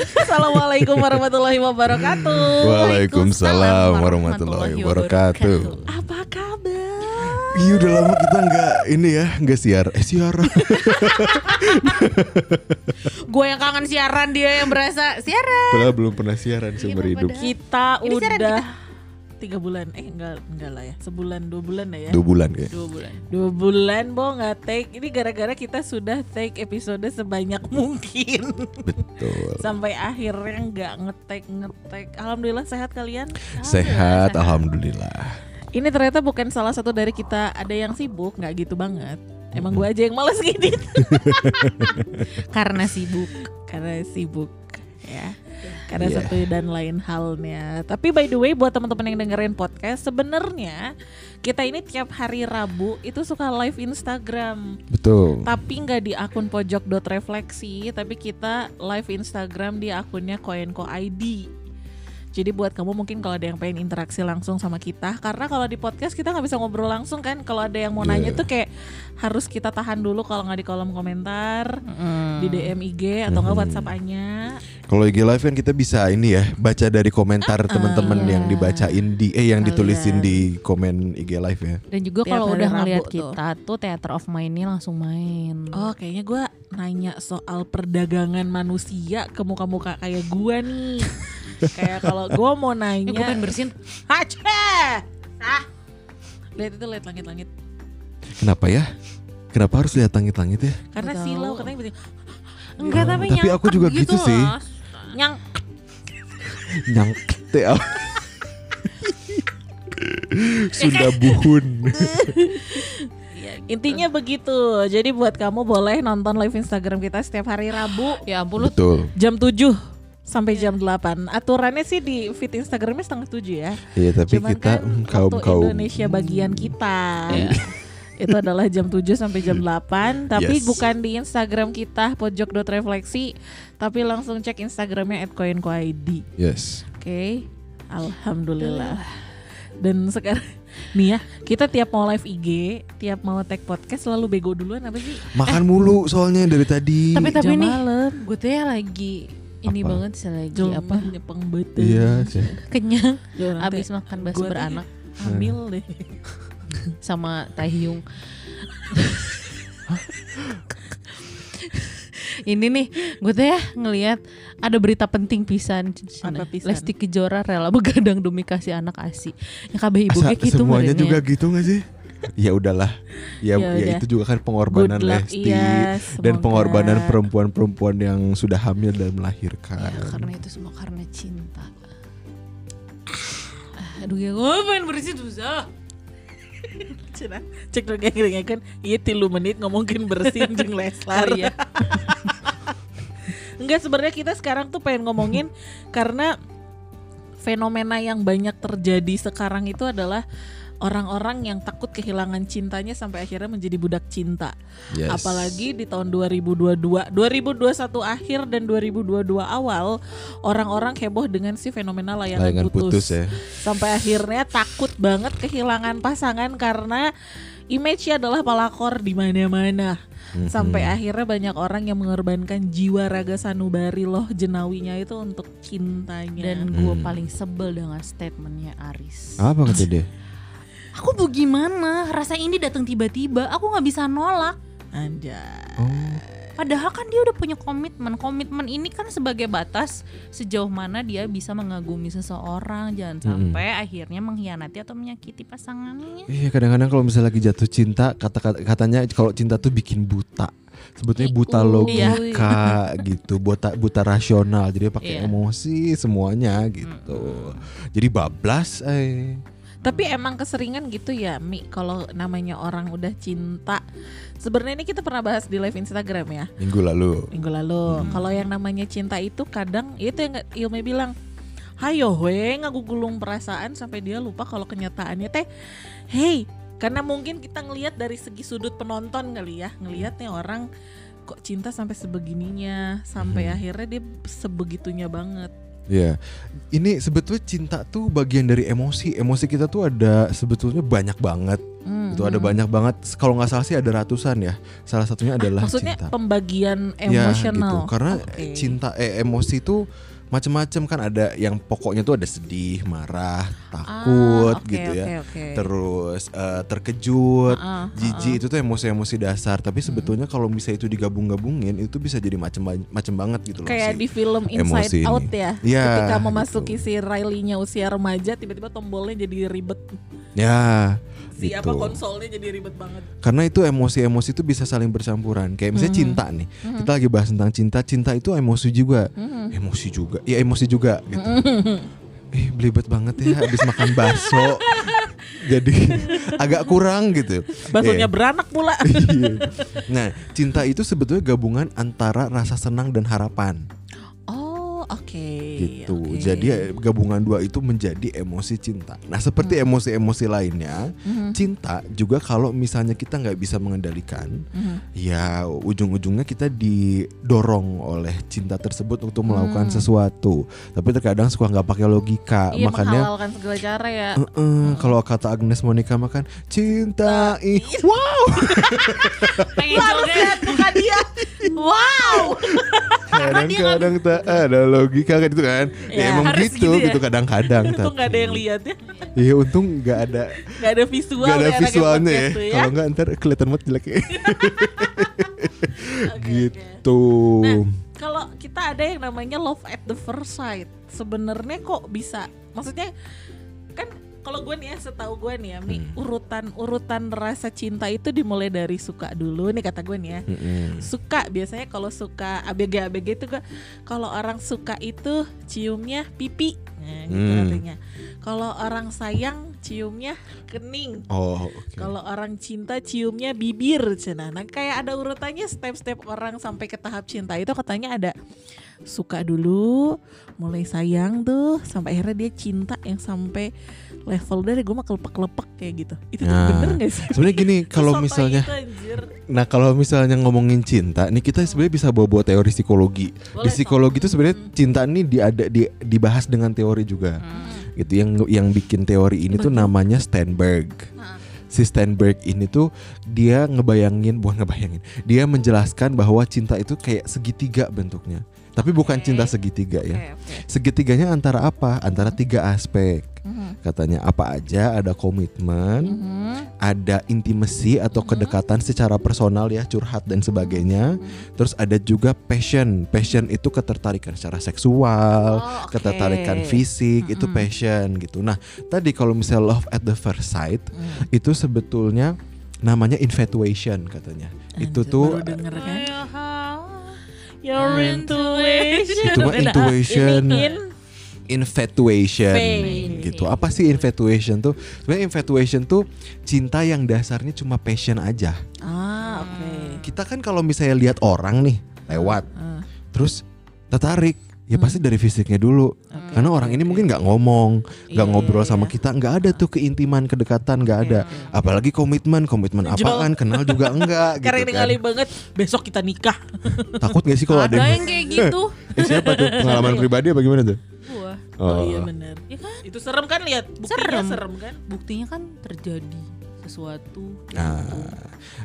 Assalamualaikum warahmatullahi wabarakatuh. Waalaikumsalam warahmatullahi wabarakatuh. Apa kabar? Iya udah lama kita nggak ini ya nggak siar eh siaran. Gue yang kangen siaran, dia yang berasa siaran. Padahal belum pernah siaran seumur Iya, hidup. Kita Ini siaran udah tiga bulan, eh enggak enggak lah ya, sebulan dua bulan lah ya. Dua bulan kayak. Dua bulan. Dua bulan Bo nggak take. Ini gara-gara kita sudah take episode sebanyak mungkin. Betul. Sampai akhirnya nggak ngetek ngetek. Alhamdulillah sehat kalian. Sehat, alhamdulillah. Ini ternyata bukan salah satu dari kita ada yang sibuk, nggak gitu banget. Emang gue aja yang males ngedit. Karena sibuk, karena sibuk ya. Karena Iya. satu dan lain halnya. Tapi by the way buat teman-teman yang dengerin podcast, sebenarnya kita ini tiap hari Rabu itu suka live Instagram. Betul. Tapi nggak di akun pojok.refleksi, tapi kita live Instagram di akunnya Koenko ID. Jadi buat kamu mungkin kalau ada yang pengen interaksi langsung sama kita, karena kalau di podcast kita nggak bisa ngobrol langsung kan. Kalau ada yang mau nanya Yeah. tuh kayak harus kita tahan dulu kalau nggak di kolom komentar, di DM IG atau nggak Mhm. WhatsApp-nya. Kalau IG live kan kita bisa ini ya baca dari komentar teman-teman iya. yang dibacain di eh yang Kalian. ditulisin di komen IG live ya. Dan juga kalau udah tuh. kita tuh Theater of Mind-nya langsung main. Oh kayaknya gue nanya soal perdagangan manusia ke muka-muka kayak gue nih. kayak kalau gue mau Eh, gue nanya pengen bersihin. Aceh. Ah. Lihat itu lihat langit-langit. Kenapa ya? Kenapa harus lihat langit-langit ya? Karena silau katanya begini. Enggak Oh, tapi tapi aku juga gitu sih. loh. Nyang Nyangkut ya. Sunda buhun. Intinya begitu. Jadi buat kamu boleh nonton live Instagram kita setiap hari Rabu Ya ampun Betul. jam 7 sampai jam 8. Aturannya sih di feed Instagramnya setengah 7 ya. Iya tapi Cuman kita kan kaum kaum Indonesia bagian kita. Iya. itu adalah jam 7 sampai jam 8 tapi Yes. bukan di Instagram kita pojok.refleksi tapi langsung cek Instagramnya @koinkoid. yes. Oke, alhamdulillah. Dan sekarang nih ya, kita tiap mau live IG, tiap mau tag podcast selalu bego duluan apa sih? Makan mulu soalnya dari tadi. Tapi tapi Jam nih malam. gue tuh ya lagi ini Apa? banget sih lagi Jom apa nyepeng bete. Iya sih. kenyang abis makan bakso beranak hamil deh. sama Taehyung. ini nih gue tuh ya ngelihat ada berita penting pisan Apa pisan? Lesti Kejora rela begadang demi kasih anak asi ya kabeh ibu Asa- kayak gitu semuanya juga gitu gak sih? Ya udahlah. Ya, Ya ya, udah. itu juga kan pengorbanan luck, Lesti iya, dan pengorbanan perempuan-perempuan yang sudah hamil dan melahirkan. Ya, karena itu semua karena cinta Ah, aduh ya gue pengen bersihin susah Cina, cek dong yang kan iya tilu menit ngomongin bersin jeung Leslar. Oh, iya. Enggak sebenarnya kita sekarang tuh pengen ngomongin karena fenomena yang banyak terjadi sekarang itu adalah orang-orang yang takut kehilangan cintanya sampai akhirnya menjadi budak cinta. Yes. Apalagi di tahun 2022, 2021 akhir dan 2022 awal orang-orang heboh dengan si fenomena layangan, layangan putus. ya. Sampai akhirnya takut banget kehilangan pasangan karena image-nya adalah pelakor di mana-mana. Mhm. Sampai akhirnya banyak orang yang mengorbankan jiwa raga sanubari loh jenawinya itu untuk cintanya. dan gue Hmm. paling sebel dengan statementnya Aris Apa kata dia? Aku mau gimana rasa ini datang tiba-tiba aku nggak bisa nolak anjay. Oh, padahal kan dia udah punya komitmen komitmen ini kan sebagai batas sejauh mana dia bisa mengagumi seseorang jangan sampai akhirnya mengkhianati atau menyakiti pasangannya iya kadang-kadang kalau misalnya lagi jatuh cinta kata katanya kalau cinta tuh bikin buta. Sebetulnya buta logika gitu, buta buta rasional. Jadi pakai Iya. emosi semuanya gitu. Jadi bablas eh. Tapi emang keseringan gitu ya Mi kalau namanya orang udah cinta. Sebenarnya ini kita pernah bahas di live Instagram ya Minggu lalu. minggu lalu. Hmm. Kalau yang namanya cinta itu kadang itu yang Ilme bilang, "Hayo we ngagugulung perasaan sampai dia lupa kalau kenyataannya teh hey, karena mungkin kita ngelihat dari segi sudut penonton kali ya, ngelihat nih orang kok cinta sampai sebegininya, sampai Hmm. akhirnya dia sebegitunya banget. Iya, ini sebetulnya cinta tuh bagian dari emosi. Emosi kita tuh ada sebetulnya banyak banget. Hmm. Itu ada banyak banget. Kalau nggak salah sih ada ratusan ya. Salah satunya adalah Maksudnya cinta. pembagian Ya, emosional. gitu. Karena Oke. cinta eh, emosi itu macam-macam kan ada yang pokoknya tuh ada sedih, marah, takut Ah, oke, gitu ya. oke, oke. Terus eh, terkejut, Ah, ah, jijik itu tuh emosi-emosi dasar. Tapi sebetulnya kalau bisa itu digabung-gabungin itu bisa jadi macam macam banget gitu loh. Kayak di film emosi Inside Out ini. ya. Iya, Ketika gitu. memasuki si Riley-nya usia remaja, tiba-tiba tombolnya jadi ribet. Ya, Si gitu. apa konsolnya jadi ribet banget. Karena itu emosi-emosi itu bisa saling bercampuran. Kayak misalnya cinta nih. Kita lagi bahas tentang cinta. Cinta itu emosi juga. Emosi juga. Ya emosi juga gitu. Eh belibet banget ya habis makan bakso. Jadi agak kurang gitu. Baksonya Eh, beranak pula. iya. Nah, cinta itu sebetulnya gabungan antara rasa senang dan harapan. Oke. gitu. oke. Jadi ya, gabungan dua itu menjadi emosi cinta. Nah, seperti Hmm. emosi-emosi lainnya, cinta juga kalau misalnya kita nggak bisa mengendalikan, Mhm. ya ujung-ujungnya kita didorong oleh cinta tersebut untuk melakukan Hmm. sesuatu. Tapi terkadang suka nggak pakai logika, Iya makanya. segala cara ya. "Eh-eh," Kalau kata Agnes Monica makan cinta ih wow Pengen joget Bukan dia. Wow. kadang-kadang tak ada logika kan itu kan ya, Ya, emang harus gitu gitu ya. gitu kadang-kadang Untung nggak ada yang lihat ya. Iya untung nggak ada Nggak ada visual. Gak ada ya visualnya ya. tuh Kalau nggak ntar kelihatan banget jelek ya. Gitu. Nah, kalau kita ada yang namanya love at the first sight, sebenarnya kok bisa? Maksudnya kan kalau gue nih ya, setahu gue nih ya, Mi, Hmm. urutan urutan rasa cinta itu dimulai dari suka dulu nih kata gue nih ya. Mm-mm. Suka biasanya kalau suka ABG ABG itu gue kalau orang suka itu ciumnya pipi, nah, gitu Hmm. katanya. Kalau orang sayang ciumnya kening. Oh, oke. Kalau orang cinta ciumnya bibir cina. Nah kayak ada urutannya step-step orang sampai ke tahap cinta itu katanya ada suka dulu, mulai sayang tuh sampai akhirnya dia cinta yang sampai level dari gue mah kelepek-kelepek kayak gitu. Itu tuh Nah, bener gak sih? Sebenarnya gini, kalau misalnya. Nah, kalau misalnya ngomongin cinta, nih kita sebenarnya bisa bawa-bawa teori psikologi. Boleh, di psikologi itu sebenarnya cinta ini diada di, dibahas dengan teori juga. Gitu yang yang bikin teori ini tuh namanya Steinberg. Nah, Si Steinberg ini tuh dia ngebayangin, bukan ngebayangin, dia menjelaskan bahwa cinta itu kayak segitiga bentuknya. Tapi bukan Oke. cinta segitiga ya. Oke, oke. Segitiganya antara apa? Antara tiga aspek. Mhm. Katanya apa aja ada komitmen, Mhm. ada intimacy atau kedekatan secara personal ya, curhat dan sebagainya. Terus ada juga passion. Passion itu ketertarikan secara seksual, Oh, oke. ketertarikan fisik, itu Mm-mm. passion gitu. Nah, tadi kalau misalnya love at the first sight Hmm. itu sebetulnya namanya infatuation katanya. itu tuh baru denger kan? Your intuition. itu mah intuition, infatuation Fate. gitu. Apa sih infatuation tuh? Sebenarnya infatuation tuh cinta yang dasarnya cuma passion aja. Ah, oke. Kita kan kalau misalnya lihat orang nih lewat, Ah, terus tertarik, ya pasti dari fisiknya dulu. Karena orang ini mungkin nggak ngomong, nggak Iya, ngobrol iya. sama kita, nggak ada tuh keintiman, kedekatan, nggak ada. Apalagi komitmen, komitmen Menjual. apaan? Kenal juga enggak gitu kan. kali banget besok kita nikah. Takut gak sih kalau ada, Ada yang, kayak gitu. Eh, siapa tuh pengalaman pribadi apa gimana tuh? Wah, Oh, iya benar. ya kan? Itu serem kan lihat buktinya serem, Serem. kan? Buktinya kan terjadi sesuatu. Nah,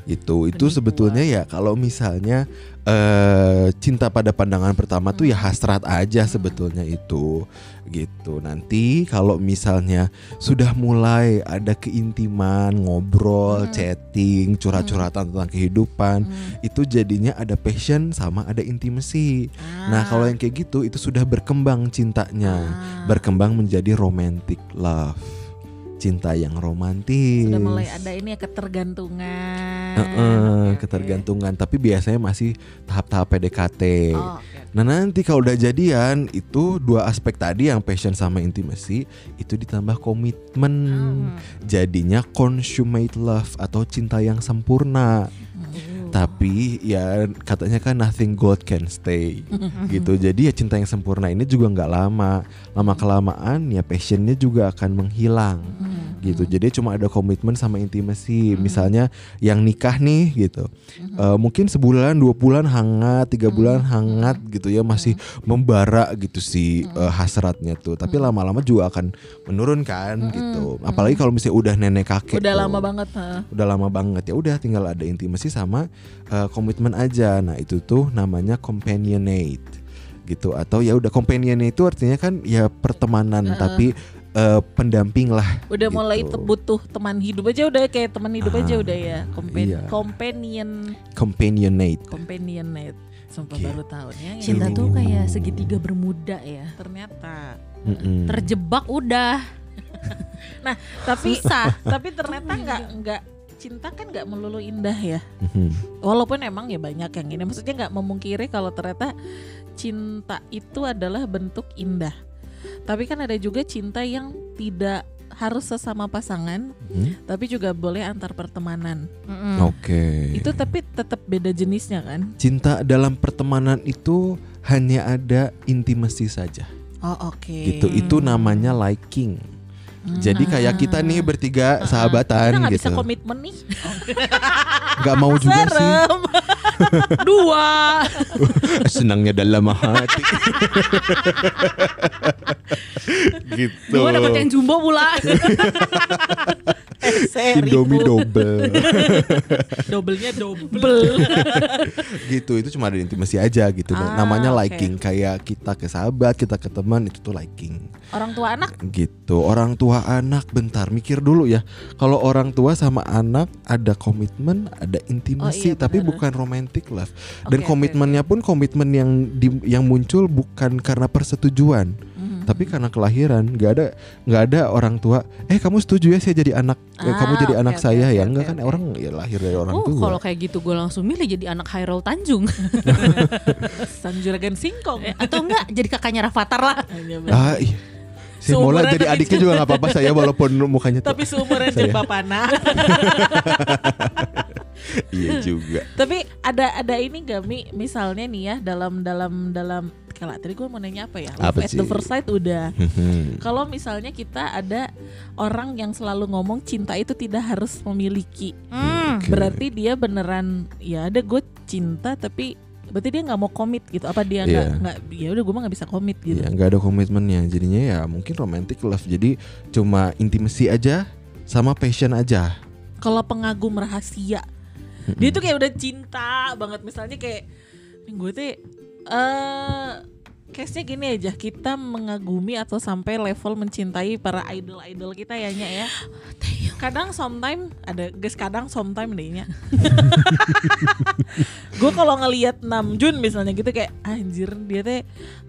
itu itu Penipuan. sebetulnya ya kalau misalnya eh cinta pada pandangan pertama tuh ya hasrat aja sebetulnya itu gitu. Nanti kalau misalnya sudah mulai ada keintiman, ngobrol, Hmm. chatting, curhat-curhatan tentang kehidupan, Hmm. itu jadinya ada passion sama ada intimacy. Nah, kalau yang kayak gitu itu sudah berkembang cintanya, Ah. berkembang menjadi romantic love. Cinta yang romantis. sudah mulai ada ini ya ketergantungan. Heeh, Oke, oke. ketergantungan tapi biasanya masih tahap-tahap PDKT. Oh, oke. Nah nanti kalau udah jadian itu dua aspek tadi yang passion sama intimacy itu ditambah komitmen Hmm. jadinya consummate love atau cinta yang sempurna. Hmm. Tapi ya katanya kan nothing gold can stay gitu. Jadi ya cinta yang sempurna ini juga nggak lama. Lama kelamaan ya passionnya juga akan menghilang gitu. Jadi cuma ada komitmen sama intimasi. Misalnya yang nikah nih gitu. Eh, mungkin sebulan dua bulan hangat, tiga bulan hangat gitu ya masih membara gitu si eh, hasratnya tuh. Tapi lama-lama juga akan menurun kan gitu. Apalagi kalau misalnya udah nenek kakek. Udah tuh lama banget. ha. udah lama banget ya udah tinggal ada intimasi sama uh, komitmen aja nah itu tuh namanya companionate gitu atau ya udah companionate itu artinya kan ya pertemanan tapi uh, pendamping lah Udah mulai gitu. te- butuh teman hidup aja udah kayak teman hidup aja Ah, udah ya. Compan- iya. Companion companionate companionate. Sumpah Gitu. baru tahun ya. Cinta tuh kayak segitiga bermuda ya. ternyata. Mm-mm. Terjebak udah. Tapi tapi ternyata nggak nggak cinta kan nggak melulu indah ya. Mhm. Walaupun emang ya banyak yang ini. Maksudnya nggak memungkiri kalau ternyata cinta itu adalah bentuk indah. Tapi kan ada juga cinta yang tidak harus sesama pasangan, Mhm. tapi juga boleh antar pertemanan. Mm-mm. oke Itu tapi tetap beda jenisnya kan? cinta dalam pertemanan itu hanya ada intimasi saja Oh oke. gitu itu namanya liking jadi kayak kita nih bertiga Kita sahabatan nggak gitu bisa komitmen nih. nggak mau juga sih Serem. Dua. senangnya dalam hati gitu Dua dapat yang jumbo pula. Indomie double. Dobelnya double. gitu itu cuma ada intimasi aja gitu. Ah, namanya liking kayak kita ke sahabat kita ke teman itu tuh liking. Orang tua anak? Gitu orang tua anak. Bentar mikir dulu ya. Kalau orang tua sama anak ada komitmen ada Oh, intimasi iya, tapi bukan romantic love. Dan komitmennya pun komitmen yang di- yang muncul bukan karena persetujuan. Tapi karena kelahiran nggak ada nggak ada orang tua eh kamu setuju ya saya jadi anak eh, kamu Ah, jadi oke, anak oke, saya oke, ya enggak kan oke. orang ya lahir dari orang Oh, tua kalau kayak gitu gue langsung milih jadi anak Hairul Tanjung Sang Juragan Singkong. Eh, atau enggak jadi kakaknya Rafathar lah. Benar. ah iya lah Seumuran jadi adiknya juga nggak apa-apa saya walaupun mukanya tuh Tapi seumuran jeung papana. iya juga Tapi ada ada ini gak Mi misalnya nih ya dalam dalam dalam kalau tadi gue mau nanya apa ya? Apa at the first sight udah. Hmm. Kalau misalnya kita ada orang yang selalu ngomong cinta itu tidak harus memiliki. Hmm. Oke. Berarti dia beneran ya ada gue cinta tapi berarti dia nggak mau komit gitu. Apa dia nggak Iya. nggak ya udah gue mah nggak bisa komit gitu. Iya, nggak ada komitmennya. Jadinya ya mungkin romantic love. Jadi cuma intimasi aja sama passion aja. Kalau pengagum rahasia dia tuh kayak udah cinta banget misalnya kayak gue tuh eh case-nya gini aja kita mengagumi atau sampai level mencintai para idol-idol kita ya Nya ya. Kadang sometime ada guys kadang sometime deh Nya gue kalau ngelihat Namjoon misalnya gitu kayak anjir dia teh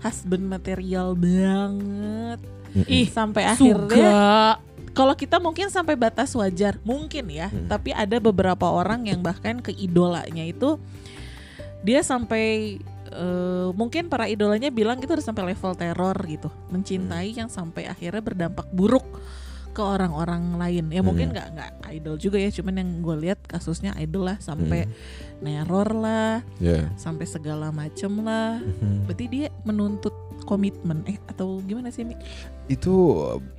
husband material banget. Ih sampai akhirnya kalau kita mungkin sampai batas wajar mungkin ya Hmm. tapi ada beberapa orang yang bahkan ke idolanya itu dia sampai eh, mungkin para idolanya bilang itu udah sampai level teror gitu mencintai Hmm. yang sampai akhirnya berdampak buruk ke orang-orang lain ya mungkin Hmm. nggak nggak idol juga ya cuman yang gue lihat kasusnya idol lah sampai Hmm. neror lah Ya. sampai segala macem lah Mhm. berarti dia menuntut komitmen eh atau gimana sih Mi? Itu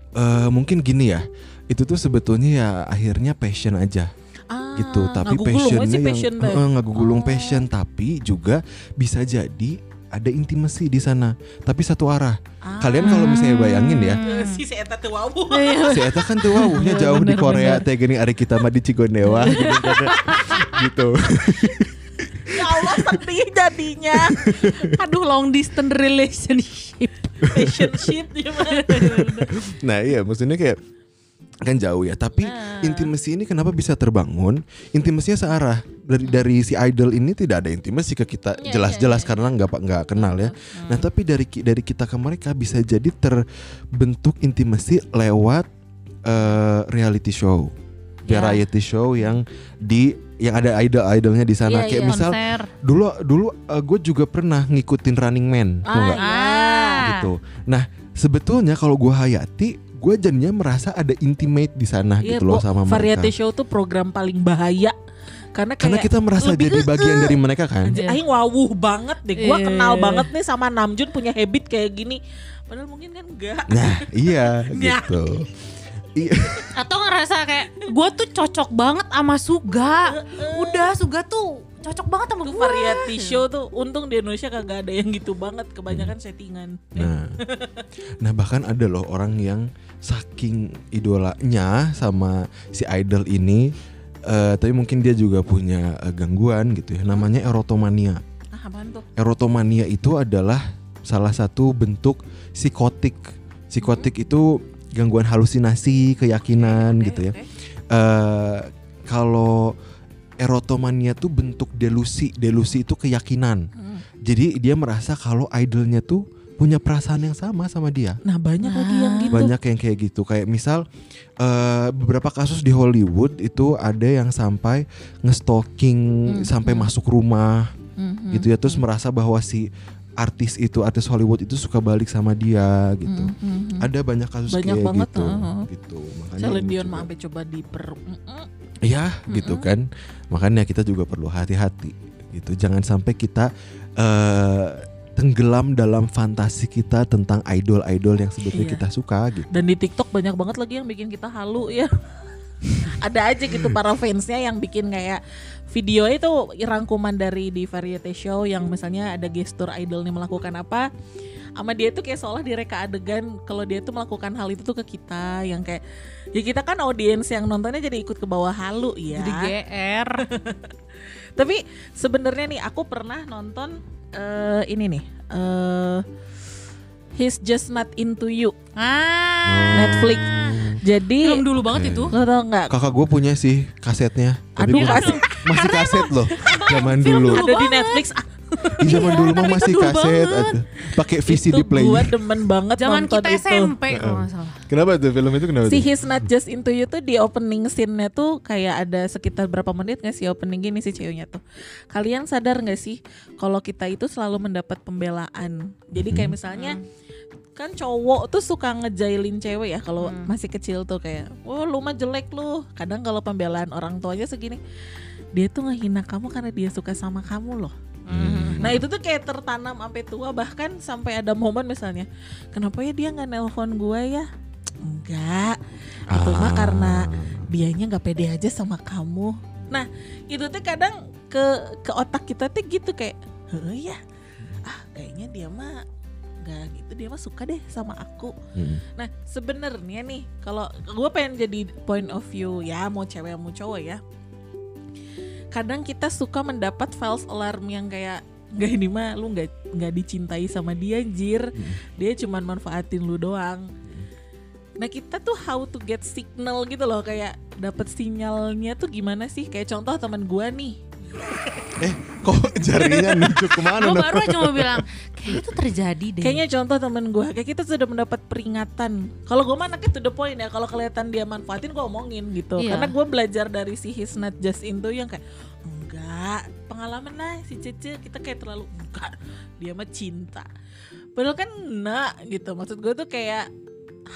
eh, mungkin gini ya. Itu tuh sebetulnya ya akhirnya passion aja ah, gitu. Tapi ngagugulung aja passionnya passion yang eh, ngagugulung Oh. passion. Tapi juga bisa jadi ada intimasi di sana. Tapi satu arah. Ah. Kalian kalau misalnya bayangin ya. Hmm. si Si Eta kan tuh wawuhnya Iya, jauh di bener, Korea teh gini hari kita mah di Cigondewa gitu, kan. gitu. ya Allah sedih jadinya Aduh long distance relationship. relationship gimana Nah iya maksudnya kayak kan jauh ya tapi Nah. intimasi ini kenapa bisa terbangun intimasinya searah dari dari si idol ini tidak ada intimasi ke kita Iya, jelas-jelas iya, iya. karena nggak nggak kenal ya nah tapi dari dari kita ke mereka bisa jadi terbentuk intimasi lewat eh, reality show Ya. variety show yang di yang ada idol idolnya di sana Iya, kayak iya. misal Konser. dulu dulu gue juga pernah ngikutin Running Man ah, iya. gitu. Nah sebetulnya kalau gue hayati, gue jadinya merasa ada intimate di sana Iya, gitu loh sama variety mereka. show tuh program paling bahaya Karena kayak Karena kita merasa lebih jadi bagian dari mereka kan. Anjir, aing wawuh banget deh. Gua Iya. kenal banget nih sama Namjoon punya habit kayak gini. Padahal mungkin kan enggak. Nah, iya gitu. Iya. Atau ngerasa kayak gue tuh cocok banget sama Suga. Udah Suga tuh cocok banget sama gue. variety show tuh untung di Indonesia kagak ada yang gitu banget. Kebanyakan settingan. Nah, nah bahkan ada loh orang yang saking idolanya sama si idol ini, eh, tapi mungkin dia juga punya eh, gangguan gitu ya. Namanya erotomania. Ah, tuh? Erotomania itu adalah salah satu bentuk psikotik. Psikotik itu gangguan halusinasi, keyakinan Oke, gitu ya. oke. eh kalau erotomania tuh bentuk delusi, delusi itu keyakinan. Hmm. Jadi dia merasa kalau idolnya tuh punya perasaan yang sama sama dia. Nah banyak lagi yang gitu. Banyak yang kayak gitu. Kayak misal eh beberapa kasus di Hollywood itu ada yang sampai ngestalking Hmm, sampai hmm. masuk rumah Mhm. gitu ya terus merasa bahwa si artis itu artis Hollywood itu suka balik sama dia gitu. Mhm, mhm. Ada banyak kasus Banyak kayak banget, gitu. heeh. Gitu. Makanya Celine Dion mah sampai coba diper. Iya gitu Mm-mm. kan makanya kita juga perlu hati-hati gitu jangan sampai kita eh tenggelam dalam fantasi kita tentang idol-idol yang sebetulnya Iya. kita suka gitu Dan di TikTok banyak banget lagi yang bikin kita halu ya. Ada aja gitu para fansnya yang bikin kayak video itu rangkuman dari di variety show yang misalnya ada gestur idolnya melakukan apa sama dia tuh kayak seolah direka adegan kalau dia tuh melakukan hal itu tuh ke kita yang kayak ya kita kan audiens yang nontonnya jadi ikut ke bawah halu ya. Jadi GR. Tapi sebenarnya nih aku pernah nonton eh, ini nih eh He's Just Not Into You. Ah. Netflix. Jadi Film dulu banget Oke. itu. lo tau nggak kakak gue punya sih kasetnya tapi Aduh, gua kaset. masih kaset loh zaman dulu dulu ada di. Netflix ah, di zaman dulu mah itu masih dulu kaset pakai VCD itu player gua demen banget Zaman nonton kita itu. SMP kalau nggak salah. kenapa tuh film itu kenapa si tuh? He's Not Just Into You tuh di opening scene-nya tuh kayak ada sekitar berapa menit gak sih opening gini si ceweknya tuh? Kalian sadar gak sih kalau kita itu selalu mendapat pembelaan? Jadi kayak misalnya kan cowok tuh suka ngejailin cewek ya kalau Hmm. masih kecil tuh kayak oh lu mah jelek lu. Kadang kalau pembelaan orang tuanya segini dia tuh ngehina kamu karena dia suka sama kamu loh Hmm. Nah itu tuh kayak tertanam sampai tua bahkan sampai ada momen misalnya kenapa ya dia nggak nelpon gue ya? Enggak, itu mah Ah. karena dianya nggak pede aja sama kamu. Nah itu tuh kadang ke ke otak kita tuh gitu kayak, ya, ah kayaknya dia mah nggak gitu dia mah suka deh sama aku. Hmm. Nah sebenarnya nih kalau gue pengen jadi point of view ya mau cewek mau cowok ya. Kadang kita suka mendapat false alarm yang kayak nggak ini mah lu nggak nggak dicintai sama dia anjir. Dia cuman manfaatin lu doang. Nah kita tuh how to get signal gitu loh kayak dapat sinyalnya tuh gimana sih? Kayak contoh teman gua nih. eh kok jarinya nunjuk ke mana Gue baru aja mau bilang kayak itu terjadi deh. Kayaknya contoh temen gue kayak kita sudah mendapat peringatan. Kalau gue mana to the point ya. Kalau kelihatan dia manfaatin gue omongin gitu. Iya. Karena gue belajar dari si He's Not Just Into yang kayak enggak pengalaman lah si Cece kita kayak terlalu enggak dia mah cinta. Padahal kan enggak gitu. Maksud gue tuh kayak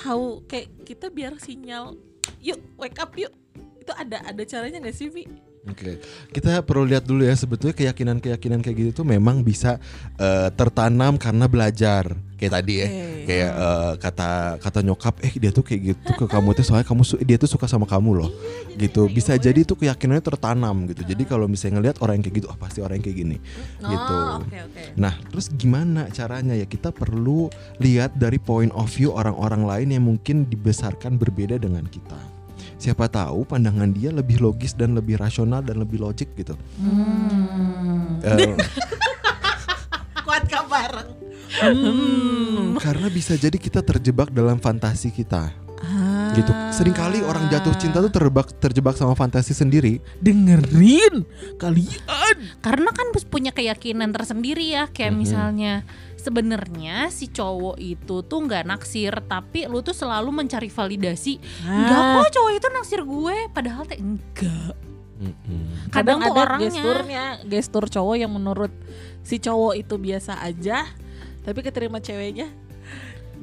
how kayak kita biar sinyal yuk wake up yuk. Itu ada ada caranya gak sih Vi? Oke, kita perlu lihat dulu ya sebetulnya keyakinan-keyakinan kayak gitu tuh memang bisa eh, tertanam karena belajar kayak tadi ya, Oke. kayak eh, kata kata nyokap, eh dia tuh kayak gitu ke kamu tuh soalnya kamu dia tuh suka sama kamu loh, gitu. Bisa jadi tuh keyakinannya tertanam gitu. Jadi kalau misalnya ngelihat orang yang kayak gitu, oh pasti orang yang kayak gini, gitu. Oh, oke. Nah, terus gimana caranya ya? Kita perlu lihat dari point of view orang-orang lain yang mungkin dibesarkan berbeda dengan kita. Siapa tahu pandangan dia lebih logis dan lebih rasional dan lebih logik gitu. Hmm. Eh, Kuat bareng. Hmm, karena bisa jadi kita terjebak dalam fantasi kita. Gitu. Seringkali orang jatuh cinta tuh terjebak terjebak sama fantasi sendiri. dengerin kalian. Karena kan punya keyakinan tersendiri ya, kayak Mhm. misalnya sebenarnya si cowok itu tuh nggak naksir, tapi lu tuh selalu mencari validasi. Enggak Ah. kok cowok itu naksir gue, padahal teh enggak. Mm-mm. kadang, Kadang tuh ada orangnya. gesturnya gestur cowok yang menurut si cowok itu biasa aja tapi keterima ceweknya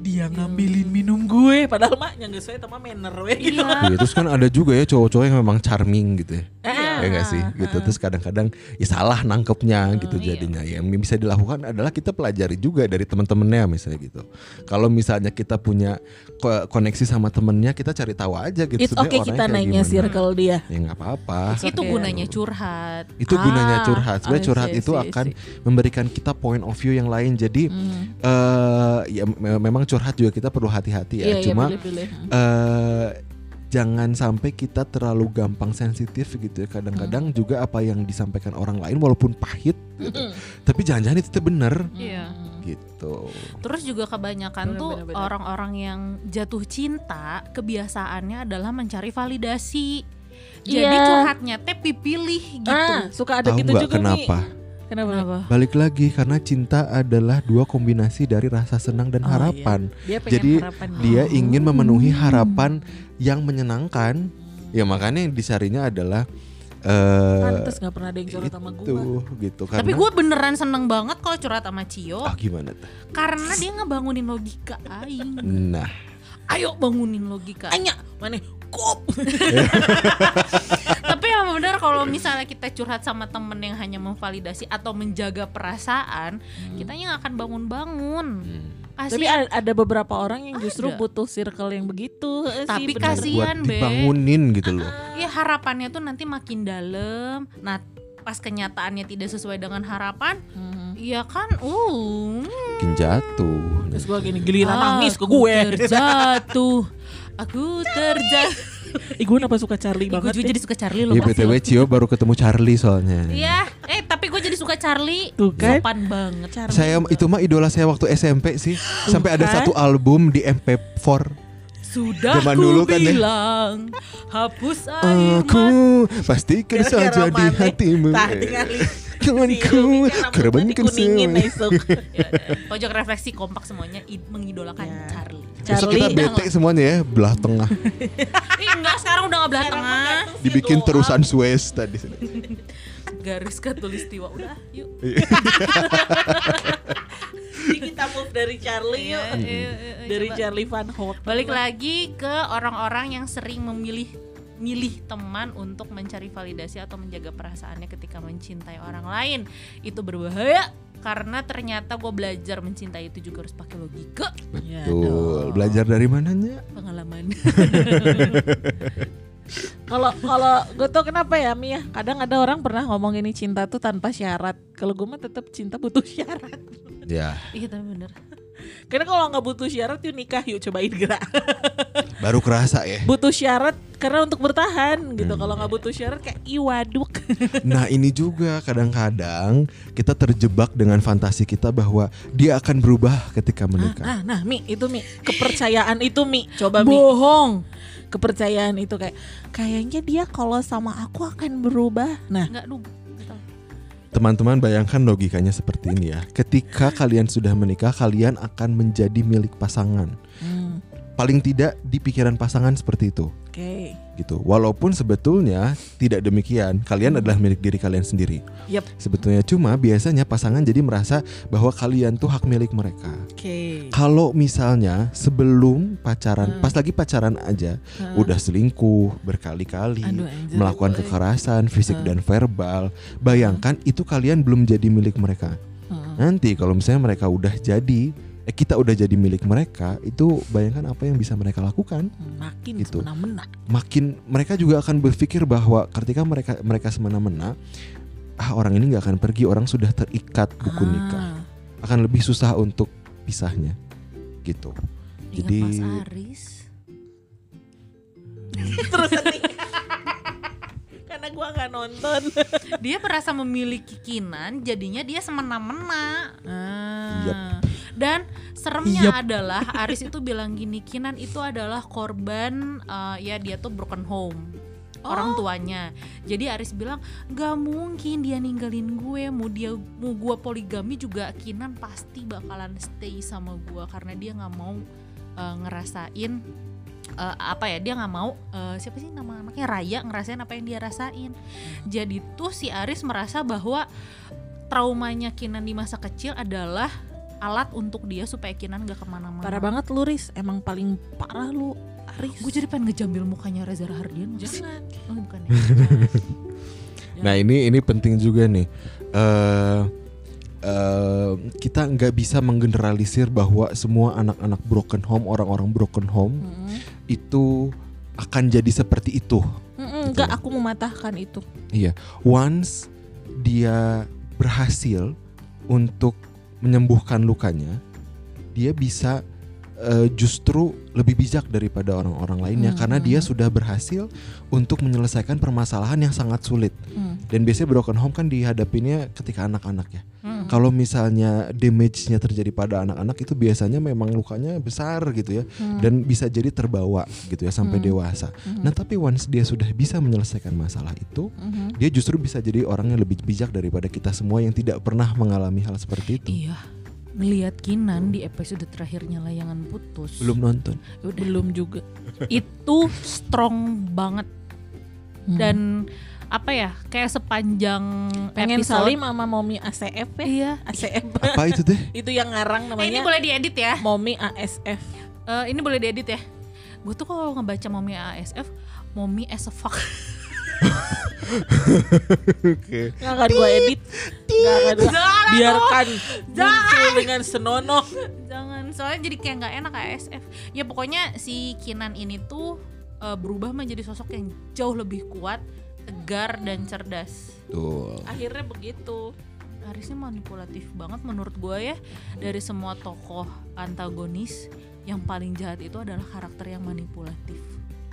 dia ngambilin minum gue padahal mah yang gak sesuai sama manner we gitu Iya. Iya, terus kan ada juga ya cowok-cowok yang memang charming gitu ya. Eh, ya nggak sih gitu terus kadang-kadang ya salah nangkepnya gitu iya. jadinya yang bisa dilakukan adalah kita pelajari juga dari teman-temannya misalnya gitu kalau misalnya kita punya ko- koneksi sama temennya kita cari tahu aja gitu It's sebenarnya okay kita gimana. circle dia. ya nggak apa-apa itu okay. gunanya curhat itu gunanya Ah, curhat sebenarnya curhat see, itu see, akan see. memberikan kita point of view yang lain jadi eh ya me- memang curhat juga kita perlu hati-hati ya Iya, iya, cuma boleh-boleh. eh jangan sampai kita terlalu gampang sensitif gitu ya. Kadang-kadang Hmm. juga apa yang disampaikan orang lain walaupun pahit gitu. Tapi jangan-jangan itu tuh bener Iya. gitu. Terus juga kebanyakan Bener, tuh bener, bener. orang-orang yang jatuh cinta kebiasaannya adalah mencari validasi. Jadi Iya. curhatnya teh dipilih gitu. Ah, suka ada Tahu gitu juga kenapa? Mi. Kenapa? Kenapa? Balik lagi karena cinta adalah dua kombinasi dari rasa senang dan Oh, harapan. Dia pengen Jadi harapan Dia dia. ingin memenuhi harapan yang menyenangkan. Ya makanya yang dicarinya adalah eh Pantes gak pernah ada yang curhat sama gue. gitu karena Tapi gue beneran seneng banget kalau curhat sama Cio ah gimana tuh? karena dia ngebangunin logika aing. Nah, Ayo bangunin logika. Anya, mana? Kop. Tapi yang benar kalau misalnya kita curhat sama temen yang hanya memvalidasi atau menjaga perasaan, kitanya nggak akan bangun-bangun. hmm. Tapi ada beberapa orang yang justru Ada. butuh circle yang begitu eh, sih, Tapi buat Kasihan, Be. dibangunin gitu loh. ya harapannya tuh nanti makin dalam. Nah, pas kenyataannya tidak sesuai dengan harapan, Mhm. ya kan, uh, Makin jatuh. Terus gue gini giliran Ah, nangis ke aku gue. Terjatuh. Aku terjatuh. Ih gue kenapa suka Charlie Gue banget juga ya? jadi suka Charlie loh. Iya BTW Cio baru ketemu Charlie soalnya. Iya, eh tapi gue jadi suka Charlie. Tuh kan. Sopan banget. Charlie Saya juga. itu mah idola saya waktu SMP sih. Sampai ada kan? satu album di MP4. Sudah Zaman ku dulu kan ya. bilang hapus air Aku pastikan saja di hatimu. Tah tinggal Kawanku korbankan kuningin semua. esok. Ya, pojok refleksi kompak semuanya id- mengidolakan Ya. Charlie. Besok kita Charlie bete semuanya ya belah tengah. Ih enggak sekarang udah nggak belah tengah. Dibikin terusan Suez tadi. Garis katulistiwa udah yuk. Jadi kita move dari Charlie yuk. Iya, iya, iya, Dari coba. Charlie Van Houten. Balik lagi ke orang-orang yang sering memilih milih teman untuk mencari validasi atau menjaga perasaannya ketika mencintai orang lain. Itu berbahaya karena ternyata gue belajar mencintai itu juga harus pakai logika. Ya Tuh, dong. belajar dari mananya? pengalaman. Kalau kalau gue tau kenapa ya Mia? Kadang ada orang pernah ngomong ini cinta tuh tanpa syarat. Kalau gue mah tetap cinta butuh syarat. Ya, iya tapi bener Karena kalau nggak butuh syarat yuk nikah yuk cobain gerak baru kerasa ya. Butuh syarat karena untuk bertahan gitu. Kalau nggak butuh syarat kayak iwaduk Nah ini juga kadang-kadang kita terjebak dengan fantasi kita bahwa dia akan berubah ketika menikah. Nah nah Mi itu Mi. Kepercayaan itu Mi. Coba Mi. Bohong. Kepercayaan itu kayak Kayaknya dia kalau sama aku akan berubah. Nah. Nggak. Teman-teman bayangkan logikanya seperti ini ya. Ketika kalian sudah menikah, kalian akan menjadi milik pasangan. hmm, Paling tidak di pikiran pasangan seperti itu. Oke gitu. Walaupun sebetulnya tidak demikian, kalian adalah milik diri kalian sendiri. Yep. Sebetulnya cuma biasanya pasangan jadi merasa bahwa kalian tuh hak milik mereka. Oke Kalau misalnya sebelum pacaran, Hmm. pas lagi pacaran aja, Hmm. udah selingkuh berkali-kali, melakukan boy. kekerasan fisik Hmm. dan verbal, bayangkan itu kalian belum jadi milik mereka. Hmm. Nanti kalau misalnya mereka udah jadi, eh kita udah jadi milik mereka, itu bayangkan apa yang bisa mereka lakukan. Makin Gitu. semena-mena Makin mereka juga akan berpikir bahwa ketika mereka mereka semena-mena, ah orang ini nggak akan pergi, orang sudah terikat buku nikah, Ah. akan lebih susah untuk pisahnya, gitu. Ingat Jadi- Mas Aris Terus Karena gua nggak nonton dia merasa memiliki Kinan jadinya dia semena-mena ah. Yep. Dan seremnya Yep. adalah Aris itu bilang gini Kinan itu adalah korban eh, ya dia tuh broken home orang tuanya. Jadi Aris bilang gak mungkin dia ninggalin gue mau dia mau gue poligami juga Kinan pasti bakalan stay sama gue karena dia nggak mau eh, ngerasain eh, apa ya dia nggak mau eh, siapa sih nama anaknya Raya ngerasain apa yang dia rasain. Jadi tuh si Aris merasa bahwa traumanya Kinan di masa kecil adalah alat untuk dia supaya Kinan gak ke mana-mana Parah banget lu Riz Emang paling parah lu Aris gue jadi pengen ngejambil mukanya Reza Rahardian Jangan oh, bukan ya Nah ini ini penting juga nih. eh eh, kita nggak bisa menggeneralisir bahwa semua anak-anak broken home, orang-orang broken home Mm-mm. itu akan jadi seperti itu. Enggak, aku mematahkan itu. Iya, once dia berhasil untuk menyembuhkan lukanya, dia bisa eh, justru lebih bijak daripada orang-orang lainnya Hmm, karena dia hmm. sudah berhasil untuk menyelesaikan permasalahan yang sangat sulit. Mm. Dan biasanya broken home kan dihadapinnya ketika anak-anak ya. Mm. Kalau misalnya damage-nya terjadi pada anak-anak itu biasanya memang lukanya besar gitu ya Mm. dan bisa jadi terbawa gitu ya sampai Hmm. dewasa. Mhm. Nah, tapi once dia sudah bisa menyelesaikan masalah itu, Mhm. dia justru bisa jadi orang yang lebih bijak daripada kita semua yang tidak pernah mengalami hal seperti itu. Iya. Ngelihat Kinan di episode terakhirnya layangan putus. Belum nonton. Udah. belum juga. Itu strong banget Mm. dan apa ya? Kayak sepanjang pengen episode. salim sama Momi ACF ya. Iya. ACF. Apa itu teh? itu yang ngarang Eh, ini namanya boleh diedit ya. Momi ASF. Eh, ini boleh diedit ya. Gue tuh kalau ngebaca Mommy ASF, Mommy as a fuck. Oke. Nggak akan gue edit. Nggak akan gua Jangan biarkan Jangan. muncul dengan senonoh. Jangan, soalnya jadi kayak nggak enak ASF. Ya pokoknya si Kinan ini tuh eh, berubah menjadi sosok yang jauh lebih kuat, tegar dan cerdas. Tuh. Akhirnya begitu. Arisnya manipulatif banget menurut gue ya. Dari semua tokoh antagonis, yang paling jahat itu adalah karakter yang manipulatif.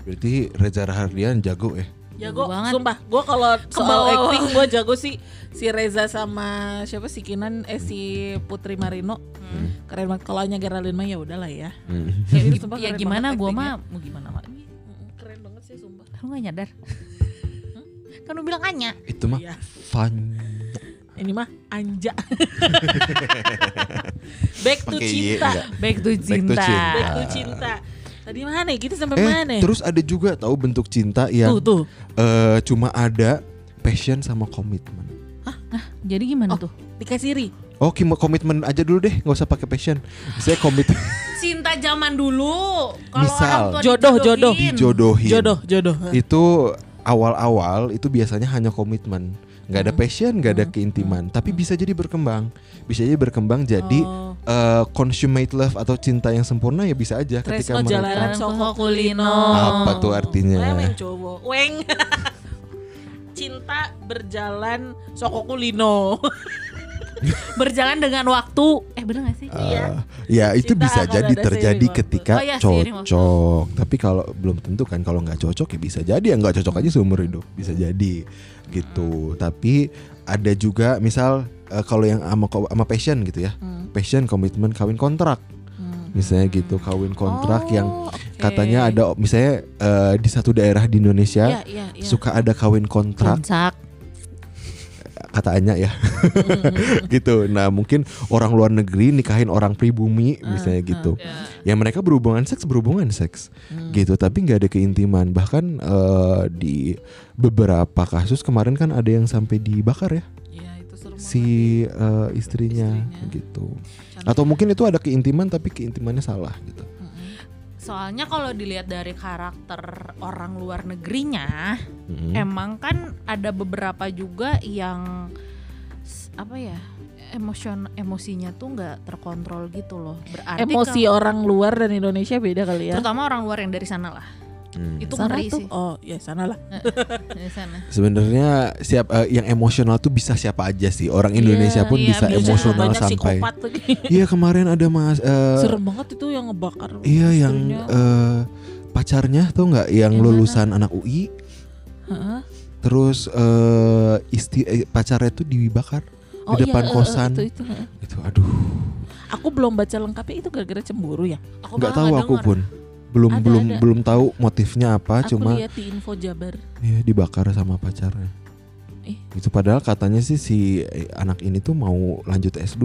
Berarti Reza Rahardian jago ya. Jago Jago banget. sumpah. Gue kalau soal acting gue jago sih si Reza sama siapa si Kinan eh si Putri Marino Hmm. keren banget. Kalau hanya Geraldine mah ya udahlah ya. Hmm. Ya, itu sumpah ya keren gimana gue mah mau gimana lagi? Keren banget sih sumpah. Lu gak nyadar? kan lu bilang Anya. Itu mah Iya. fun. Ini mah anja. Back to Pakai Y cinta. Back to to cinta. cinta. Back to cinta. Tadi mana? Kita sampai Eh, mana? ya? terus ada juga tahu bentuk cinta yang tuh tuh. eh, cuma ada passion sama komitmen. Jadi gimana Oh. tuh? Dikasih ri. Oh, kim- komitmen aja dulu deh, nggak usah pakai passion. Saya komit Cinta zaman dulu. Kalau Misal. orang tua Jodoh, jodoh. dijodohin. Jodoh, jodoh. Itu awal-awal itu biasanya hanya komitmen, nggak ada Hmm. passion, nggak ada Hmm. keintiman. Tapi bisa jadi berkembang, bisa jadi berkembang jadi Oh. eh, consummate love atau cinta yang sempurna ya bisa aja ketika Tresno mereka. jalanan Soko Kulino. Apa tuh artinya? Weng cowok. Weng. Cinta berjalan Soko Kulino. Berjalan dengan waktu. Eh bener gak sih? Eh, Iya. ya itu Cinta bisa jadi terjadi ketika Oh iya, cocok. Tapi kalau belum tentu kan kalau nggak cocok ya bisa jadi ya nggak cocok aja seumur hidup bisa jadi gitu. Tapi ada juga misal eh, kalau yang sama ko- sama passion gitu ya, Hmm, passion komitmen kawin kontrak hmm. misalnya gitu kawin kontrak yang Oh, oke. katanya ada misalnya eh, di satu daerah di Indonesia Iya, iya, iya. suka ada kawin kontrak Kontrak. Katanya ya Hmm, gitu. Nah mungkin orang luar negeri nikahin orang pribumi Ah, misalnya ah. gitu. Ya. Ya mereka berhubungan seks berhubungan seks Hmm. gitu, tapi nggak ada keintiman. Bahkan eh, di beberapa kasus kemarin kan ada yang sampai dibakar ya seru si eh, istrinya, Istrinya. gitu. Atau mungkin itu ada keintiman tapi keintimannya salah gitu. Soalnya kalau dilihat dari karakter orang luar negerinya, Mm. emang kan ada beberapa juga yang apa ya emosion emosinya tuh nggak terkontrol gitu loh. Berarti Emosi kalau- orang luar dan Indonesia beda kali ya. terutama orang luar yang dari sana lah. Hmm. Itu sana ngeri tuh. sih. Oh, ya sana lah. Sebenarnya siap eh, yang emosional tuh bisa siapa aja sih. Orang Indonesia Iya, pun iya, bisa bisa. emosional Banyak sampai. Iya kemarin ada mas. eh, Serem banget itu yang ngebakar. Iya yang eh, pacarnya tuh nggak yang Yang lulusan anak UI Heeh. terus eh isti eh, pacarnya tuh dibakar Oh, di depan iya, eh, eh, kosan itu, itu, heeh. itu aduh Aku belum baca lengkapnya itu gara-gara cemburu ya. Aku nggak tahu aku denger. pun belum Ada, belum ada. belum tahu motifnya apa Aku cuma lihat di info Jabar. ya dibakar sama pacarnya Eh. itu padahal katanya sih si eh, anak ini tuh mau lanjut S2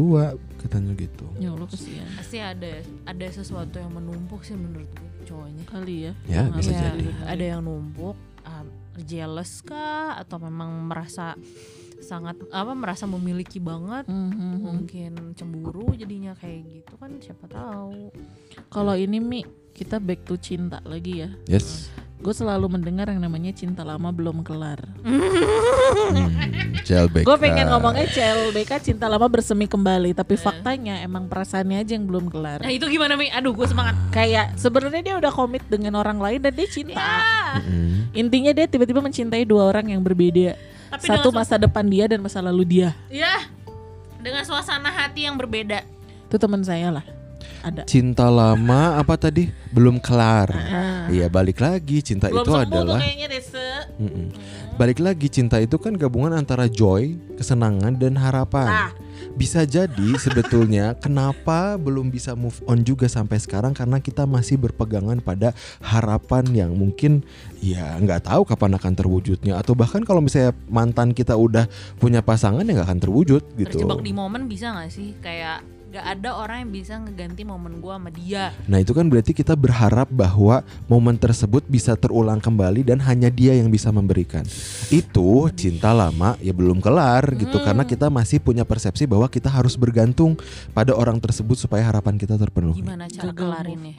katanya gitu Ya Allah kesian. Pasti ada ada sesuatu yang menumpuk sih menurut gue cowoknya. Kali ya. ya Nah, bisa Iya, jadi Ada yang numpuk, ah, jealous kah atau memang merasa sangat apa merasa memiliki banget Mhm. mungkin cemburu jadinya kayak gitu kan siapa tahu Kalau ini Mi, kita back to cinta lagi ya. yes gue selalu mendengar yang namanya cinta lama belum kelar. Hmm, CLBK. Gue pengen ngomongnya CLBK cinta lama bersemi kembali, tapi faktanya emang perasaannya aja yang belum kelar. Nah itu gimana Mi? Aduh gue semangat. Kayak sebenarnya dia udah komit dengan orang lain dan dia cinta. Mm-mm. Intinya dia tiba-tiba mencintai dua orang yang berbeda. Tapi Satu masa depan dia dan masa lalu dia. Ya, dengan suasana hati yang berbeda. Itu teman saya lah. Ada. Cinta lama apa tadi? Belum kelar. Ah. Iya, balik lagi cinta Belum itu adalah kayaknya Dese. Mm-mm. Balik lagi cinta itu kan gabungan antara joy, kesenangan dan harapan. Ah. Bisa jadi sebetulnya kenapa belum bisa move on juga sampai sekarang karena kita masih berpegangan pada harapan yang mungkin ya nggak tahu kapan akan terwujudnya atau bahkan kalau misalnya mantan kita udah punya pasangan ya nggak akan terwujud gitu. Terjebak di momen bisa gak sih? Kayak gak ada orang yang bisa ngeganti momen gua sama dia. Nah itu kan berarti kita berharap bahwa momen tersebut bisa terulang kembali dan hanya dia yang bisa memberikan. Itu cinta lama ya belum kelar gitu Hmm. karena kita masih punya persepsi bahwa kita harus bergantung pada orang tersebut supaya harapan kita terpenuhi. Gimana cara kelarinnya?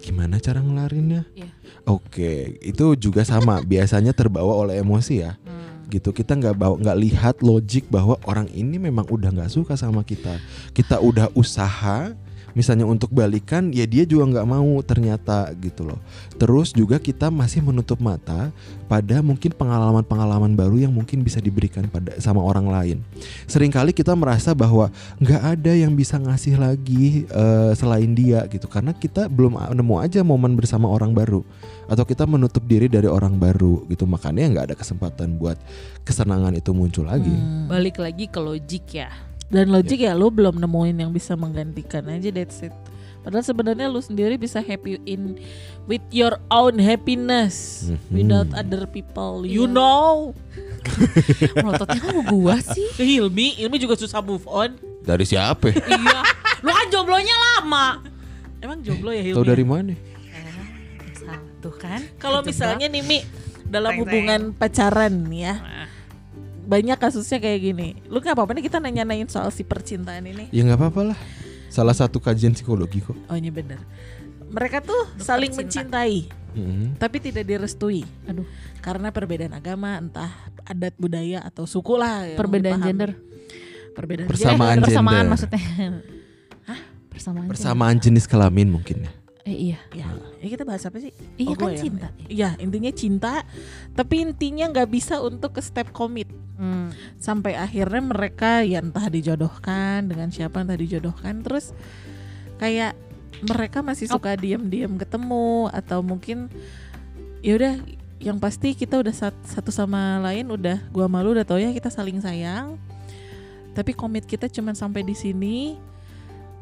Gimana cara ngelarinnya? Iya. Oke, itu juga sama biasanya terbawa oleh emosi ya. Hmm. Gitu. Kita nggak bawa nggak lihat logik bahwa orang ini memang udah nggak suka sama kita. Kita udah usaha misalnya untuk balikan ya dia juga nggak mau ternyata gitu loh. Terus juga kita masih menutup mata pada mungkin pengalaman-pengalaman baru yang mungkin bisa diberikan pada sama orang lain. Seringkali kita merasa bahwa nggak ada yang bisa ngasih lagi eh, selain dia gitu. Karena kita belum nemu aja momen bersama orang baru atau kita menutup diri dari orang baru gitu makanya nggak ada kesempatan buat kesenangan itu muncul lagi Hmm. Balik lagi ke logik ya. Dan logik ya lu belum nemuin yang bisa menggantikan aja that's it. Padahal sebenarnya lu sendiri bisa happy in with your own happiness Mhm. without other people. You Iya. know. Melototnya ke gua sih? Ke Hilmi, Hilmi juga susah move on. dari siapa iya. Lu kan jomblonya lama. Emang jomblo ya Hilmi? tahu dari mana Tuh kan. Kalau misalnya nih Mi dalam Teng-teng. hubungan pacaran ya, Nah, banyak kasusnya kayak gini. Lu nggak apa-apa nih kita nanya-nanyain soal si percintaan ini. ya nggak apa-apa lah salah satu kajian psikologi kok Oh ini bener. Mereka tuh Dokter saling cinta. mencintai, Mhm. tapi tidak direstui. Aduh. Karena perbedaan agama, entah adat budaya atau suku lah. Perbedaan dipahami. gender. Perbedaan Persamaan gender. persamaan gender. maksudnya. Hah? Persamaan. persamaan jenis kelamin mungkin ya. Eh, iya. Ya, ya kita bahas apa sih? Iya Oh, kan ya. cinta. Iya, intinya cinta, tapi intinya nggak bisa untuk ke step komit. Hmm. Sampai akhirnya mereka ya entah dijodohkan dengan siapa entah dijodohkan terus kayak mereka masih Oh. suka diam-diam ketemu atau mungkin ya udah yang pasti kita udah sat- satu sama lain udah gua malu udah tau ya kita saling sayang tapi komit kita cuman sampai di sini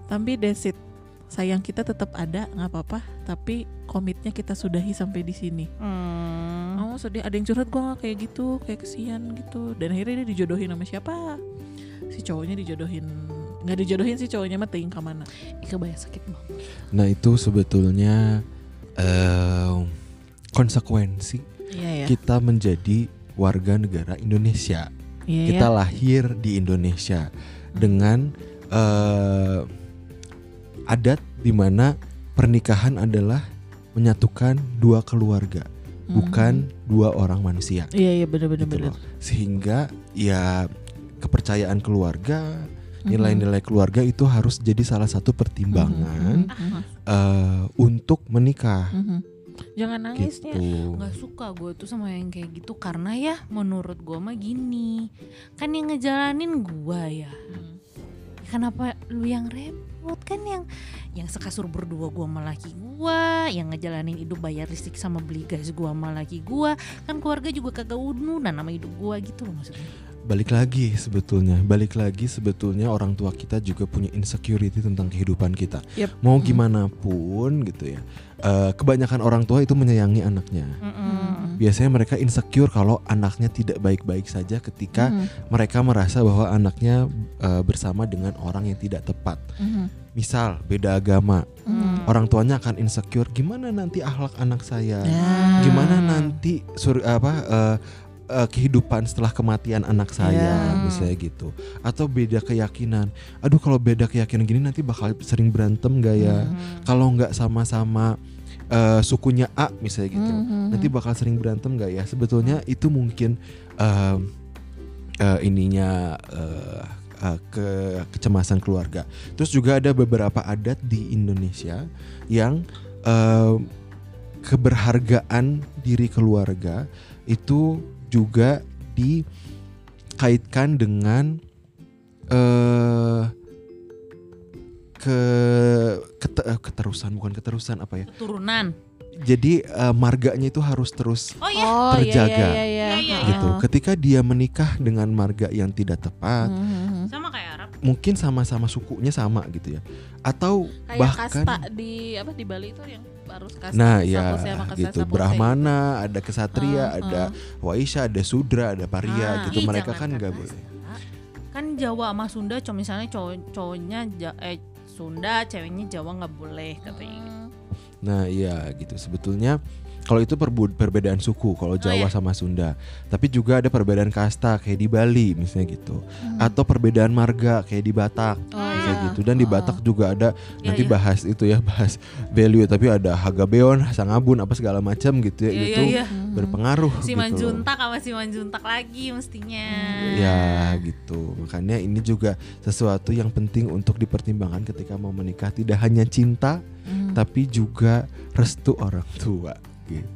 tapi that's it sayang kita tetap ada nggak apa-apa tapi komitnya kita sudahi sampai di sini. Hmm. oh sedih ada yang curhat gue kayak gitu kayak kesian gitu. Dan akhirnya dia dijodohin sama siapa? Si cowoknya dijodohin. Nggak dijodohin si cowoknya mah ting ke mana? Ih, kebayang sakit banget. nah itu sebetulnya eh, konsekuensi iya ya kita menjadi warga negara Indonesia. Iya kita ya lahir di Indonesia dengan eh, adat di mana pernikahan adalah menyatukan dua keluarga bukan dua orang manusia. Iya iya bener gitu sehingga ya kepercayaan keluarga nilai-nilai keluarga itu harus jadi salah satu pertimbangan Mhm. eh, untuk menikah. Mhm. jangan nangisnya. Gitu. Gak suka gue tuh sama yang kayak gitu karena ya menurut gue mah gini. Kan yang ngejalanin gue ya. Mhm. Kenapa lu yang repot? Kan yang yang sekasur berdua gua sama laki gua yang ngejalanin hidup bayar listrik sama beli gas gua sama laki gua. Kan keluarga juga kagak ununan nama hidup gua gitu loh maksudnya balik lagi sebetulnya balik lagi sebetulnya orang tua kita juga punya insecurity tentang kehidupan kita Yep. mau gimana pun gitu ya eh, kebanyakan orang tua itu menyayangi anaknya Mhm. biasanya mereka insecure kalau anaknya tidak baik-baik saja ketika Mhm. mereka merasa bahwa anaknya eh, bersama dengan orang yang tidak tepat Mhm. misal beda agama Mhm. orang tuanya akan insecure gimana nanti akhlak anak saya Nah. gimana nanti sur apa eh, eh, kehidupan setelah kematian anak saya Ya. misalnya gitu atau beda keyakinan aduh kalau beda keyakinan gini nanti bakal sering berantem gak ya Mhm. kalau nggak sama-sama eh, sukunya A misalnya gitu. Mhm. Nanti bakal sering berantem nggak ya? Sebetulnya itu mungkin em, eh, ininya eh, eh, ke kecemasan keluarga. Terus juga ada beberapa adat di Indonesia yang em, keberhargaan diri keluarga itu juga dikaitkan dengan eh ke kete- eh, keterusan bukan keterusan apa ya? Turunan. Jadi eh, marganya itu harus terus Oh ya. Oh terjaga. iya iya iya. Iya, iya, gitu. Ketika dia menikah dengan marga yang tidak tepat, Mhm. Sama kayak Arab. Mungkin sama-sama sukunya sama gitu ya. Atau Kayak bahkan kasta di apa di Bali itu yang harus kasta Nah Sakose ya sama kasta gitu. Brahmana, ada kesatria, Ah, ada Waisya, ada Sudra, ada Paria Ah. gitu. Ih, Mereka kan nggak kasta. boleh. Kan Jawa sama Sunda cowok misalnya cowok cowoknya eh Sunda, ceweknya Jawa nggak boleh katanya. gitu. Nah iya gitu sebetulnya kalau itu perbedaan suku kalau Jawa iya. sama Sunda. Tapi juga ada perbedaan kasta kayak di Bali misalnya gitu. Atau perbedaan marga kayak di Batak Hmm. Oh, kayak iya. gitu. Dan di Oh. Batak juga ada Iya, nanti iya. bahas itu ya bahas value tapi ada Hagabeon, Sangabun apa segala macam gitu ya. Iya, itu iya, iya. Mhm. berpengaruh Si gitu. Manjuntak sama si Manjuntak lagi mestinya. Ya gitu. Makanya ini juga sesuatu yang penting untuk dipertimbangkan ketika mau menikah tidak hanya cinta Mhm. tapi juga restu orang tua gitu.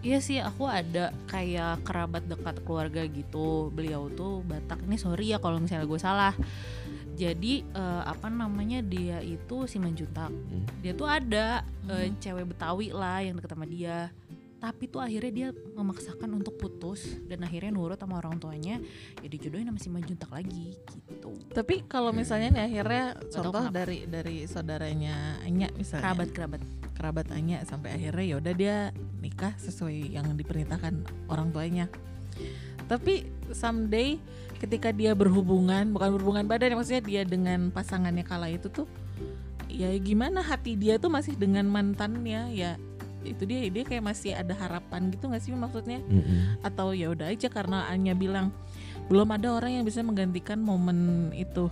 Iya sih, aku ada kayak kerabat dekat keluarga gitu. Beliau tuh Batak. Ini sorry ya kalau misalnya gue salah. Jadi eh, apa namanya dia itu si Manjuntak. Hmm. Dia tuh ada eh, Hmm. cewek Betawi lah yang deket sama dia. Tapi tuh akhirnya dia memaksakan untuk putus dan akhirnya nurut sama orang tuanya. Ya dijodohin sama si Manjuntak lagi gitu. Tapi kalau misalnya nih akhirnya tahu contoh dari dari saudaranya Anya misalnya Kerabat-kerabat. kerabat Anya sampai akhirnya ya udah dia nikah sesuai yang diperintahkan orang tuanya. Tapi someday ketika dia berhubungan bukan berhubungan badan ya maksudnya dia dengan pasangannya kala itu tuh ya gimana hati dia tuh masih dengan mantannya ya itu dia dia kayak masih ada harapan gitu nggak sih maksudnya Mm-mm. atau ya udah aja karena Anya bilang belum ada orang yang bisa menggantikan momen itu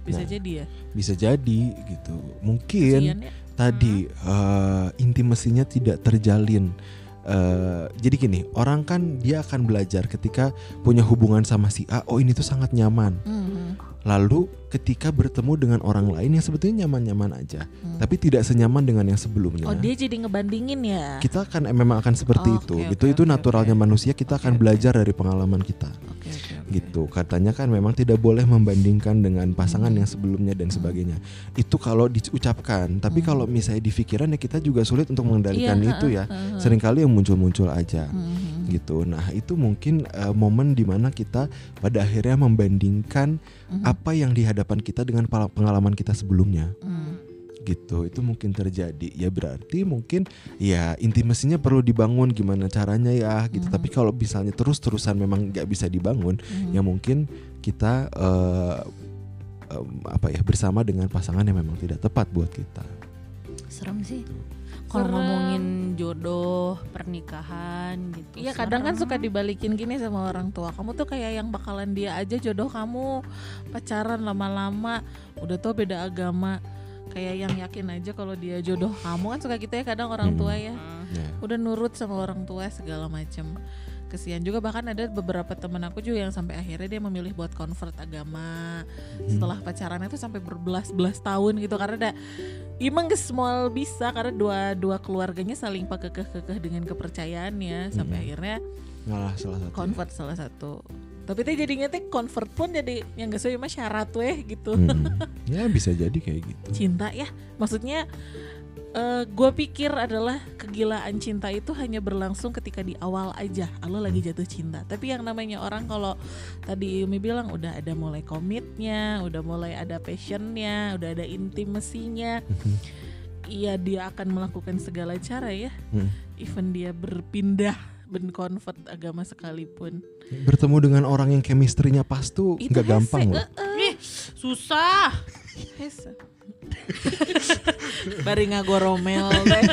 bisa Nah, jadi ya Bisa jadi gitu. Mungkin Kasian ya. tadi eh, intimasinya tidak terjalin. Eh, jadi gini, orang kan dia akan belajar ketika punya hubungan sama si A, oh ini tuh sangat nyaman. Mhm. Lalu ketika bertemu dengan orang lain yang sebetulnya nyaman-nyaman aja, Hmm. tapi tidak senyaman dengan yang sebelumnya. oh dia jadi ngebandingin ya kita akan eh, memang akan seperti Oh, itu oke, gitu oke, itu oke, naturalnya oke. manusia kita Oke, akan belajar dari pengalaman kita oke. Gitu katanya kan memang tidak boleh membandingkan dengan pasangan Hmm. yang sebelumnya dan sebagainya itu kalau diucapkan tapi Hmm. kalau misalnya di pikiran ya kita juga sulit untuk mengendalikan Iya, itu ya sering kali yang muncul-muncul aja Mhm. gitu nah itu mungkin eh, momen di mana kita pada akhirnya membandingkan apa yang di hadapan kita dengan pengalaman kita sebelumnya. Gitu itu mungkin terjadi ya berarti mungkin ya intimasinya perlu dibangun gimana caranya ya gitu Mhm. tapi kalau misalnya terus terusan memang nggak bisa dibangun Mhm. ya mungkin kita eh, em, apa ya bersama dengan pasangan yang memang tidak tepat buat kita Serem sih. Kalau Serem. ngomongin jodoh, pernikahan gitu. Iya kadang kan suka dibalikin gini sama orang tua Kamu tuh kayak yang bakalan dia aja jodoh kamu Pacaran lama-lama Udah tau beda agama Kayak yang yakin aja kalau dia jodoh kamu. Kan suka gitu ya kadang orang Hmm. tua ya. Hmm. ya Udah nurut sama orang tua segala macam Kesian juga bahkan ada beberapa temen aku juga yang sampai akhirnya dia memilih buat convert agama. Setelah pacarannya tuh sampai berbelas-belas tahun gitu karena ada emang semua bisa. Karena dua dua keluarganya saling pakai kekeh dengan kepercayaannya. Sampai Mm-mm. akhirnya ngalah salah satu convert salah satu tapi teh jadinya teh convert pun jadi yang gak sesuai sama syarat weh gitu. Mm-mm. ya bisa jadi kayak gitu. Cinta ya. Maksudnya gue pikir adalah kegilaan cinta itu hanya berlangsung ketika di awal aja. Lo lagi jatuh cinta. Tapi yang namanya orang kalau tadi Umi bilang udah ada mulai komitnya udah mulai ada passionnya udah ada intimasinya iya dia akan melakukan segala cara ya. Mm. even dia berpindah ben convert agama sekalipun bertemu dengan orang yang chemistry-nya pas tuh nggak gampang loh Ih, susah. Bari ngagoromel teh.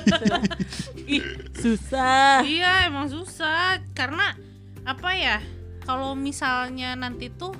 Ih, susah. Iya, emang susah karena apa ya? Kalau misalnya nanti tuh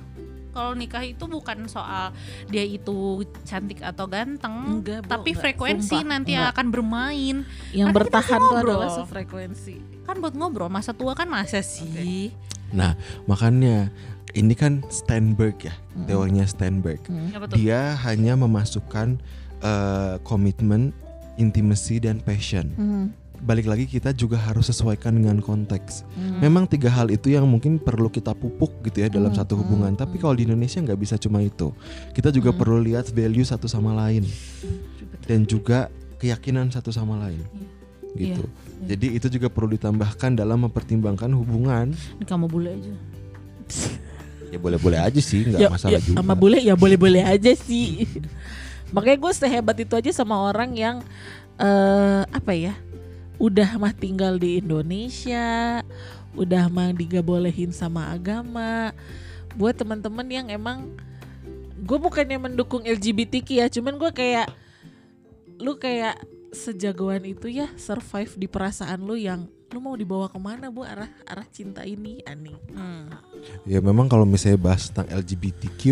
kalau nikah itu bukan soal dia itu cantik atau ganteng, Enggak, Bu, tapi enggak. frekuensi Sumpah, nanti enggak. akan bermain. Yang kita bertahan tuh ngobrol. adalah sefrekuensi. Kan buat ngobrol masa tua kan masa sih. Nah, makanya ini kan Steinberg ya, teorinya Steinberg. Tuh? Dia hanya memasukkan eh, komitmen, intimacy dan passion. Hmm. Balik lagi kita juga harus sesuaikan dengan konteks. Hmm. Memang tiga hal itu yang mungkin perlu kita pupuk gitu ya dalam Hmm, satu hmm, hubungan. Tapi kalau di Indonesia nggak bisa cuma itu. Kita juga Hmm. perlu lihat value satu sama lain dan juga keyakinan satu sama lain. Gitu. Iya. Jadi itu juga perlu ditambahkan dalam mempertimbangkan hubungan. Nikah mau bule aja. Ya boleh-boleh aja sih, nggak Ya, masalah ya, juga. Sama bule ya boleh-boleh aja sih. Makanya gue sehebat itu aja sama orang yang eh apa ya? Udah mah tinggal di Indonesia, udah mah digabolehin sama agama. Buat teman-teman yang emang gue bukannya mendukung LGBTQ ya, cuman gue kayak lu kayak sejagoan itu ya survive di perasaan lu yang lu mau dibawa ke mana bu arah arah cinta ini aneh Hmm. Ya memang kalau misalnya bahas tentang LGBTQ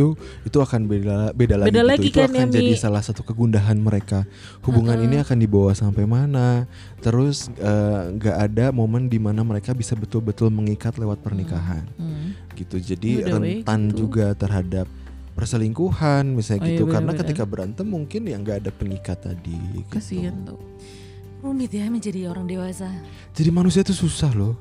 itu akan beda beda lagi Beda gitu. lagi itu kan akan ya, jadi Mi? salah satu kegundahan mereka. Hubungan ini akan dibawa sampai mana? Terus eh, nggak ada momen di mana mereka bisa betul-betul mengikat lewat pernikahan Hmm. gitu. Jadi Udah, weh, rentan gitu. juga terhadap perselingkuhan misalnya Oh, iya, gitu karena benar-benar. ketika berantem mungkin ya nggak ada pengikat tadi gitu. Kasian tuh. Rumit ya menjadi orang dewasa. jadi manusia itu susah loh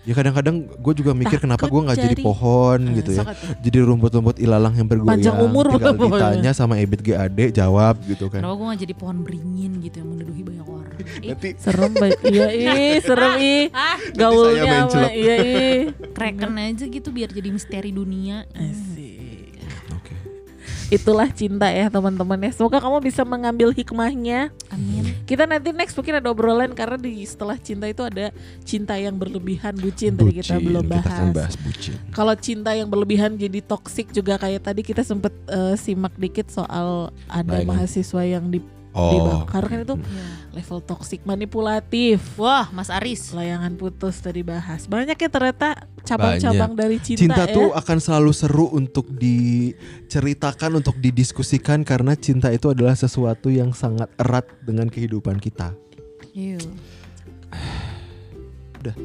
ya kadang-kadang gue juga mikir kenapa gue Takut nggak jadi jadi- pohon Ah, gitu ya jadi rumput-rumput ilalang yang bergoyang Panjang umur tinggal pokoknya. ditanya sama Ebit GAD jawab gitu kan Kenapa gue gak jadi pohon beringin gitu yang menuduhi banyak orang? Ih, nanti Serem baik. Iya ih, serem ih. ah, Gaulnya main sama celep. iya ih. kreken aja gitu biar jadi misteri dunia. Asik. Itulah cinta ya teman-teman ya. Semoga kamu bisa mengambil hikmahnya. Amin. Kita nanti next mungkin ada obrolan karena di setelah cinta itu ada cinta yang berlebihan bucin tadi kita Bucin, belum kita akan bahas. bahas bucin Kalau cinta yang berlebihan jadi toksik juga kayak tadi kita sempet eh, simak dikit soal ada Bayangan. mahasiswa yang di, oh dibakar kan itu Ya. level toksik manipulatif. Wah, Mas Aris. Layangan putus tadi bahas. Banyak ya ternyata cabang-cabang dari cinta, cinta ya. tuh akan selalu seru untuk diceritakan untuk didiskusikan karena cinta itu adalah sesuatu yang sangat erat dengan kehidupan kita Iya. Udah.